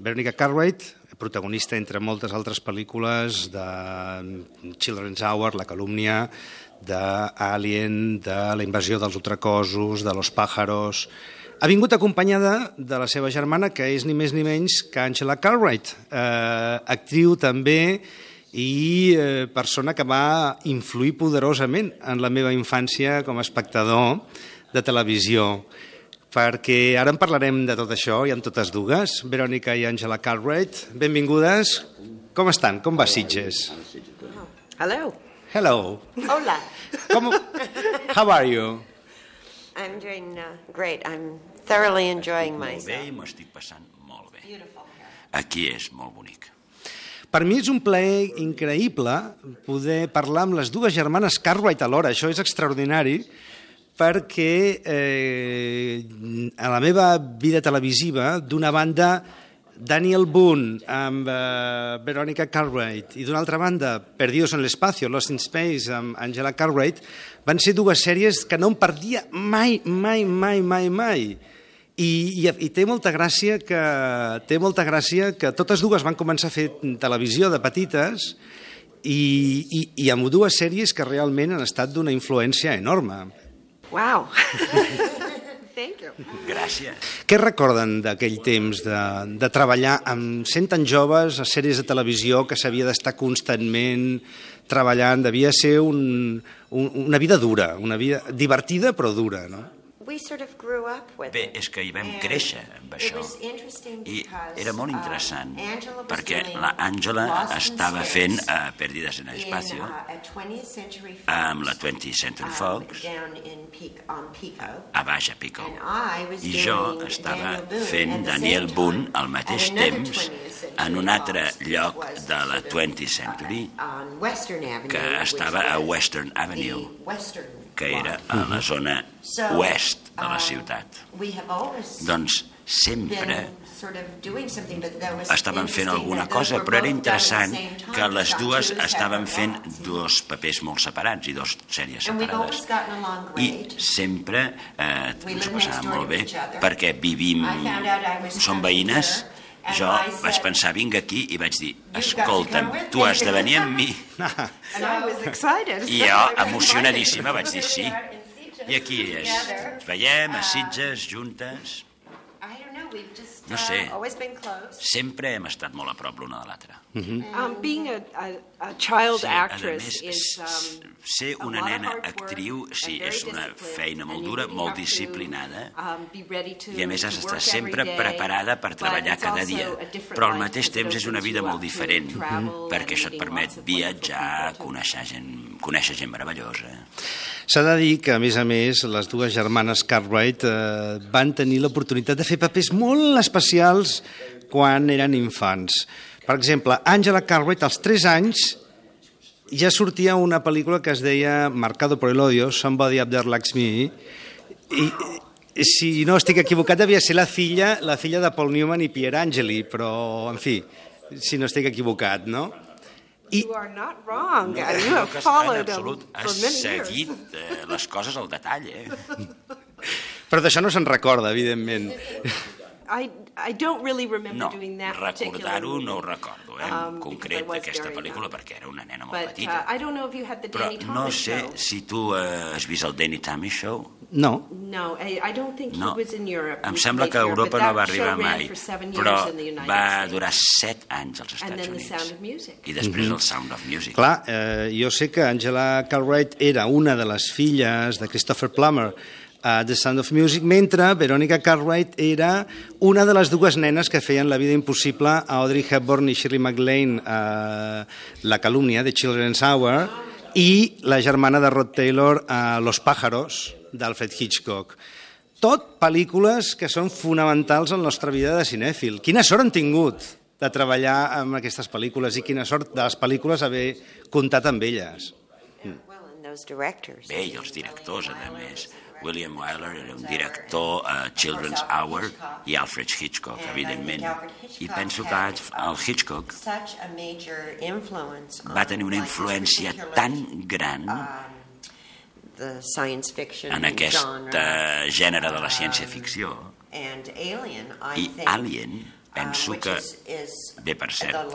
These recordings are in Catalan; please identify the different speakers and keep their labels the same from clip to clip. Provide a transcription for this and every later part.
Speaker 1: Veronica Cartwright, protagonista entre moltes altres pel·lícules de Children's Hour, La calúmnia, d'Alien, de La invasió dels ultracosos, de Los pájaros... Ha vingut acompanyada de la seva germana, que és ni més ni menys que Angela Cartwright, eh, actriu també i eh, persona que va influir poderosament en la meva infància com a espectador de televisió perquè ara en parlarem de tot això i amb totes dues, Verònica i Angela Cartwright. Benvingudes. Com estan? Com va Sitges?
Speaker 2: Hello.
Speaker 1: Hello.
Speaker 2: Hola.
Speaker 1: Com... How are you?
Speaker 2: I'm doing uh, great. I'm thoroughly enjoying
Speaker 3: Molt bé,
Speaker 2: myself.
Speaker 3: i m'ho estic passant molt bé. Aquí és molt bonic.
Speaker 1: Per mi és un plaer increïble poder parlar amb les dues germanes Cartwright alhora. Això és extraordinari perquè eh, a la meva vida televisiva, d'una banda, Daniel Boone amb eh, Veronica Cartwright i d'una altra banda, Perdidos en l'espacio, Lost in Space amb Angela Cartwright, van ser dues sèries que no em perdia mai, mai, mai, mai, mai. I, i, i té molta gràcia que té molta gràcia que totes dues van començar a fer televisió de petites i, i, i amb dues sèries que realment han estat d'una influència enorme.
Speaker 2: Wow. Thank you.
Speaker 3: Gràcies.
Speaker 1: Què recorden d'aquell temps de, de treballar amb sent tan joves a sèries de televisió que s'havia d'estar constantment treballant? Devia ser un, un, una vida dura, una vida divertida però dura, no?
Speaker 2: We sort of grew up with
Speaker 3: Bé, és que hi vam créixer amb això. I era molt
Speaker 2: uh,
Speaker 3: interessant,
Speaker 2: Angela
Speaker 3: perquè la
Speaker 2: in
Speaker 3: estava fent uh, Perdides en
Speaker 2: in,
Speaker 3: l'espacio
Speaker 2: uh, a 20th Century Fox,
Speaker 3: amb la 20th Century
Speaker 2: um,
Speaker 3: Fox a Baix a Pico.
Speaker 2: I
Speaker 3: jo estava fent Daniel Boone al mateix temps
Speaker 2: 20th Century
Speaker 3: en un altre lloc de la
Speaker 2: sort of,
Speaker 3: 20th Century
Speaker 2: uh, on Western Avenue,
Speaker 3: que estava a Western Avenue, que era a la zona oest de la ciutat. Doncs sempre estaven fent alguna cosa, però era interessant que les dues estaven fent dos papers molt separats i dos sèries separades. I sempre eh, ens ho passàvem molt bé perquè vivim, som veïnes. Jo vaig pensar, vinc aquí, i vaig dir, escolta'm, tu
Speaker 2: me."
Speaker 3: has de venir amb mi.
Speaker 2: I
Speaker 3: jo, emocionadíssima, vaig dir sí. I aquí és. Ens veiem a Sitges, juntes.
Speaker 2: I don't know, we've just
Speaker 3: No sé.
Speaker 2: uh.
Speaker 3: Sempre hem estat molt a prop l'una de l'altra.
Speaker 4: Um, being a, a, a child
Speaker 3: Sí, a
Speaker 4: actress
Speaker 3: més,
Speaker 4: is um,
Speaker 3: ser una nena actriu, sí, és una feina molt dura, molt disciplinada,
Speaker 4: um,
Speaker 3: i a més has d'estar sempre preparada per treballar cada dia. Però al mateix temps és una vida molt diferent,
Speaker 4: travel
Speaker 3: perquè
Speaker 4: and
Speaker 3: això et permet viatjar, conèixer gent, conèixer gent meravellosa.
Speaker 1: S'ha de dir que, a més a més, les dues germanes Cartwright eh, van tenir l'oportunitat de fer papers molt especials quan eren infants. Per exemple, Angela Cartwright, als 3 anys, ja sortia una pel·lícula que es deia Marcado por el odio, Somebody Up There Likes Me, i si no estic equivocat devia ser la filla, la filla de Paul Newman i Pierre Angeli, però, en fi, si no estic equivocat, no? I,
Speaker 4: You are not wrong.
Speaker 3: No,
Speaker 4: and you
Speaker 3: no,
Speaker 4: have
Speaker 3: en
Speaker 4: followed them
Speaker 3: absolut
Speaker 4: for
Speaker 3: has
Speaker 4: many years.
Speaker 3: seguit eh, les coses al detall, eh?
Speaker 1: però d'això no se'n recorda, evidentment.
Speaker 4: I, I don't really remember
Speaker 3: No,
Speaker 4: doing that particular
Speaker 3: recordar-ho no ho recordo, eh,
Speaker 4: Um,
Speaker 3: en
Speaker 4: because
Speaker 3: concret d'aquesta
Speaker 4: very
Speaker 3: pel·lícula,
Speaker 4: young.
Speaker 3: perquè era una nena molt
Speaker 4: But uh,
Speaker 3: petita.
Speaker 4: I don't know if you had the
Speaker 3: Però
Speaker 4: Danny
Speaker 3: no
Speaker 4: Thomas
Speaker 3: sé
Speaker 4: show.
Speaker 3: si tu eh, has vist el Danny Thomas Show.
Speaker 1: No,
Speaker 4: No, I, I don't think
Speaker 3: No.
Speaker 4: he was in Europe.
Speaker 3: Em sembla que Europa
Speaker 4: but
Speaker 3: no va arribar mai, però
Speaker 4: years in the United
Speaker 3: va
Speaker 4: States.
Speaker 3: durar set anys als
Speaker 4: And
Speaker 3: Estats
Speaker 4: then The
Speaker 3: Units.
Speaker 4: Sound of Music.
Speaker 3: I després el Sound of Music.
Speaker 1: Clar, eh, jo sé que Angela Cartwright era una de les filles de Christopher Plummer a The Sound of Music, mentre Veronica Cartwright era una de les dues nenes que feien la vida impossible a Audrey Hepburn i Shirley MacLaine a La calúmnia de Children's Hour i la germana de Rod Taylor a Los pájaros d'Alfred Hitchcock. Tot pel·lícules que són fonamentals en la nostra vida de cinèfil. Quina sort han tingut de treballar amb aquestes pel·lícules i quina sort de les pel·lícules haver comptat amb elles.
Speaker 3: Bé, i els directors, a més. William Wyler era un director a Children's Hour i Alfred Hitchcock, evidentment. I penso que el Hitchcock va tenir una influència tan gran
Speaker 2: um,
Speaker 3: en aquest eh, gènere de la ciència-ficció
Speaker 2: Alien, I
Speaker 3: Alien, penso que, bé, per cert,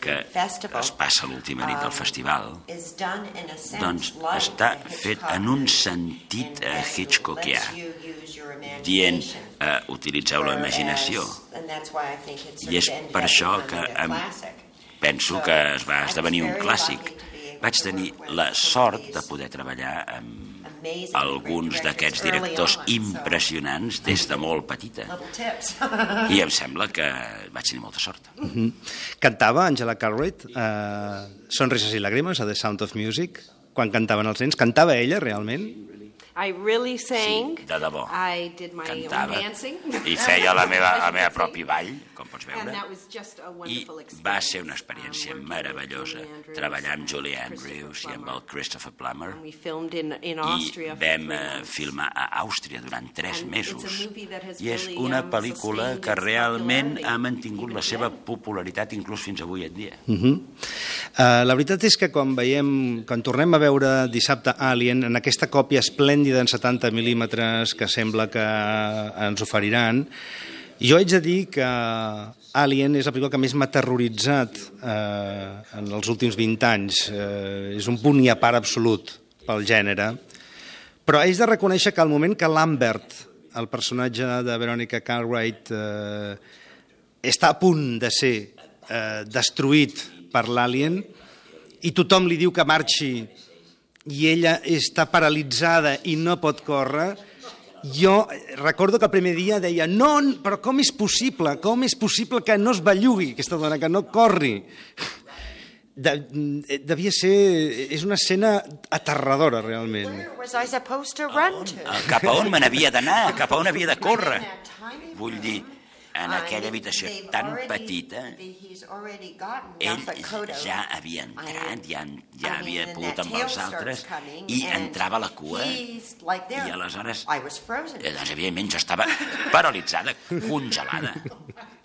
Speaker 3: que
Speaker 2: festival,
Speaker 3: es passa l'última nit del festival,
Speaker 2: a sense
Speaker 3: doncs està fet en un sentit eh, hitchcockià, dient eh, utilitzeu la imaginació.
Speaker 2: I
Speaker 3: és per això que em penso que es va esdevenir un clàssic. Vaig tenir la sort de poder treballar amb alguns d'aquests
Speaker 2: directors
Speaker 3: impressionants des de molt petita. I em sembla que vaig tenir molta sort.
Speaker 1: Cantava Angela Cartwright uh, Sonrises i làgrimes a The Sound of Music quan cantaven els nens. Cantava ella realment?
Speaker 4: I really sang.
Speaker 3: Sí, de debò.
Speaker 4: I did my
Speaker 3: Cantava
Speaker 4: own dancing.
Speaker 3: i feia la meva, la meva pròpia ball, com pots
Speaker 4: And
Speaker 3: veure.
Speaker 4: that was just a
Speaker 3: I
Speaker 4: wonderful experience.
Speaker 3: va ser una experiència
Speaker 4: um, working with
Speaker 3: meravellosa treballar amb Julie
Speaker 4: Christopher
Speaker 3: Andrews i amb
Speaker 4: Plummer.
Speaker 3: el Christopher Plummer
Speaker 4: And we filmed in, in
Speaker 3: i vam
Speaker 4: three
Speaker 3: eh,
Speaker 4: months.
Speaker 3: filmar a Àustria durant tres
Speaker 4: And
Speaker 3: mesos
Speaker 4: it's a movie that has
Speaker 3: i és
Speaker 4: really,
Speaker 3: una
Speaker 4: um,
Speaker 3: pel·lícula que
Speaker 4: its
Speaker 3: realment
Speaker 4: popularity,
Speaker 3: ha mantingut la
Speaker 4: even
Speaker 3: seva popularitat inclús fins avui en dia.
Speaker 1: Uh -huh. uh, la veritat és que quan veiem, quan tornem a veure dissabte Alien, en aquesta còpia esplèndida en 70 mil·límetres que sembla que ens oferiran, jo haig de dir que Alien és la pel·lícula que més m'ha terroritzat eh, en els últims 20 anys. Eh, és un punt i a part absolut pel gènere. Però haig de reconèixer que al moment que Lambert, el personatge de Veronica Cartwright, eh, està a punt de ser eh, destruït per l'alien i tothom li diu que marxi i ella està paralitzada i no pot córrer, jo recordo que el primer dia deia no, però com és possible? Com és possible que no es bellugui aquesta dona, que no corri? De, devia ser... És una escena aterradora, realment.
Speaker 3: Cap a on me n'havia d'anar, cap a on havia de córrer. Vull dir, en
Speaker 2: Uh,
Speaker 3: aquella habitació tan petita, ell ja havia entrat, ja, ja havia pogut amb els altres i entrava a la cua i aleshores eh, doncs, evidentment jo estava paralitzada, congelada.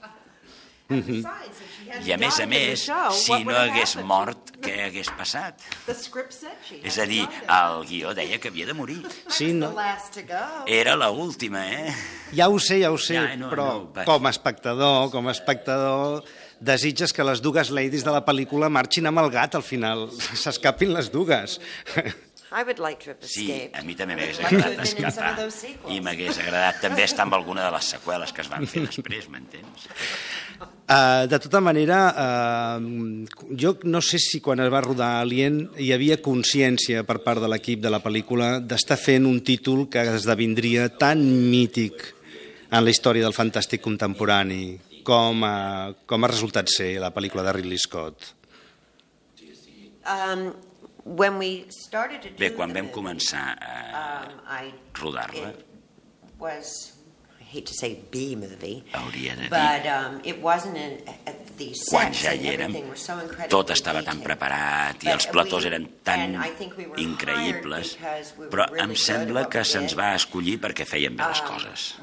Speaker 3: I a més a més, si no hagués mort, què hagués passat? És a dir, el guió deia que havia de morir.
Speaker 1: Sí, no.
Speaker 3: Era la última, eh?
Speaker 1: Ja ho sé, ja ho sé,
Speaker 3: Ja, no,
Speaker 1: però
Speaker 3: no,
Speaker 1: com a espectador, com a espectador, desitges que les dues ladies de la pel·lícula marxin amb el gat al final, s'escapin les dues.
Speaker 2: I would like to have
Speaker 3: Sí, a mi també m'hagués agradat escapar. I m'hagués agradat també estar amb alguna de les seqüeles que es van fer després, m'entens?
Speaker 1: Uh, de tota manera, uh, jo no sé si quan es va rodar Alien hi havia consciència per part de l'equip de la pel·lícula d'estar fent un títol que esdevindria tan mític en la història del fantàstic contemporani com, uh, com ha resultat ser la pel·lícula de Ridley Scott.
Speaker 2: Um, when we started to do
Speaker 3: Bé, quan vam començar a
Speaker 2: um, I,
Speaker 3: rodar-la,
Speaker 2: was, I hate to say B movie,
Speaker 3: hauria de dir
Speaker 2: but um, it wasn't in, at
Speaker 3: quan ja hi érem, tot estava tan preparat i els platós eren tan increïbles, però em sembla que se'ns va escollir perquè fèiem bé les
Speaker 2: Um,
Speaker 3: coses.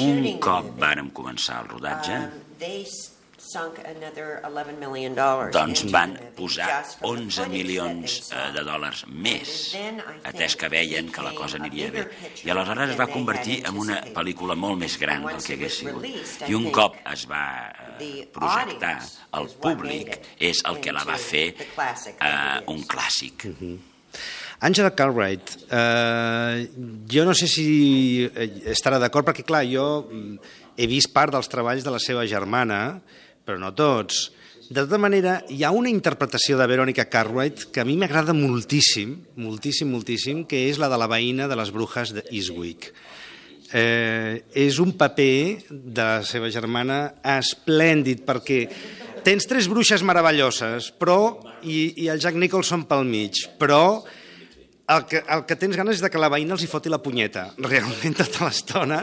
Speaker 3: Un cop vàrem començar el rodatge,
Speaker 2: um, they s- sunk another 11 million dollars
Speaker 3: doncs van posar
Speaker 2: just from the
Speaker 3: 11
Speaker 2: footage that
Speaker 3: milions eh, de dòlars més, atès que veien que la cosa aniria bé. I aleshores es va convertir en una pel·lícula molt més gran del que hagués sigut.
Speaker 2: I
Speaker 3: un cop es va projectar al
Speaker 2: made
Speaker 3: públic, és el que la va fer eh, un clàssic.
Speaker 1: Angela Cartwright, eh, jo no sé si eh, estarà d'acord, perquè clar, jo mm, he vist part dels treballs de la seva germana, però no tots. De tota manera, hi ha una interpretació de Veronica Cartwright que a mi m'agrada moltíssim, moltíssim, moltíssim, que és la de la veïna de les brujas d'Eastwick. Eh, és un paper de la seva germana esplèndid, perquè tens tres bruixes meravelloses, però, i, i el Jack Nicholson pel mig, però el que, el que tens ganes és de que la veïna els hi foti la punyeta, realment tota l'estona,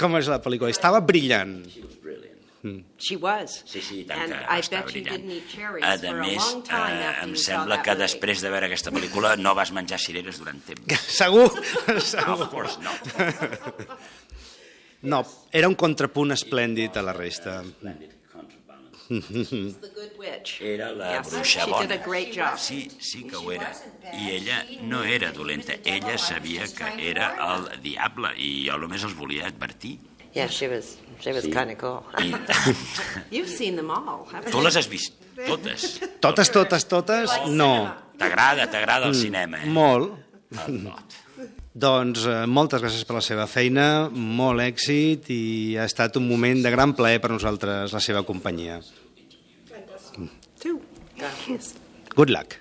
Speaker 1: com és la pel·lícula. Estava brillant.
Speaker 4: She was.
Speaker 3: Sí, sí, i tant
Speaker 4: and
Speaker 3: que
Speaker 4: I
Speaker 3: està
Speaker 4: bet you
Speaker 3: brillant.
Speaker 4: didn't eat cherries
Speaker 3: A
Speaker 4: for a
Speaker 3: més,
Speaker 4: long time
Speaker 3: eh,
Speaker 4: after
Speaker 3: em sembla que després de veure aquesta pel·lícula no vas menjar cireres durant temps.
Speaker 1: Segur?
Speaker 3: Of
Speaker 1: Segur.
Speaker 3: course, no.
Speaker 1: No, era un contrapunt esplèndid a la resta.
Speaker 3: Era la
Speaker 4: Yes,
Speaker 3: bruixa bona.
Speaker 4: a.
Speaker 3: Sí, sí que ho era. I ella no era dolenta. Ella sabia que era el diable i jo només els volia advertir.
Speaker 2: Yeah, she was she was
Speaker 3: Sí.
Speaker 2: kind of cool.
Speaker 3: I,
Speaker 4: You've seen them all, haven't
Speaker 3: tu
Speaker 4: you?
Speaker 3: les has vist totes.
Speaker 1: Totes, totes, totes, no.
Speaker 3: T'agrada, t'agrada el cinema, eh?
Speaker 1: Molt.
Speaker 3: Lot.
Speaker 1: Doncs eh, moltes gràcies per la seva feina, molt èxit i ha estat un moment de gran plaer per nosaltres la seva companyia.
Speaker 4: Two.
Speaker 1: Good luck.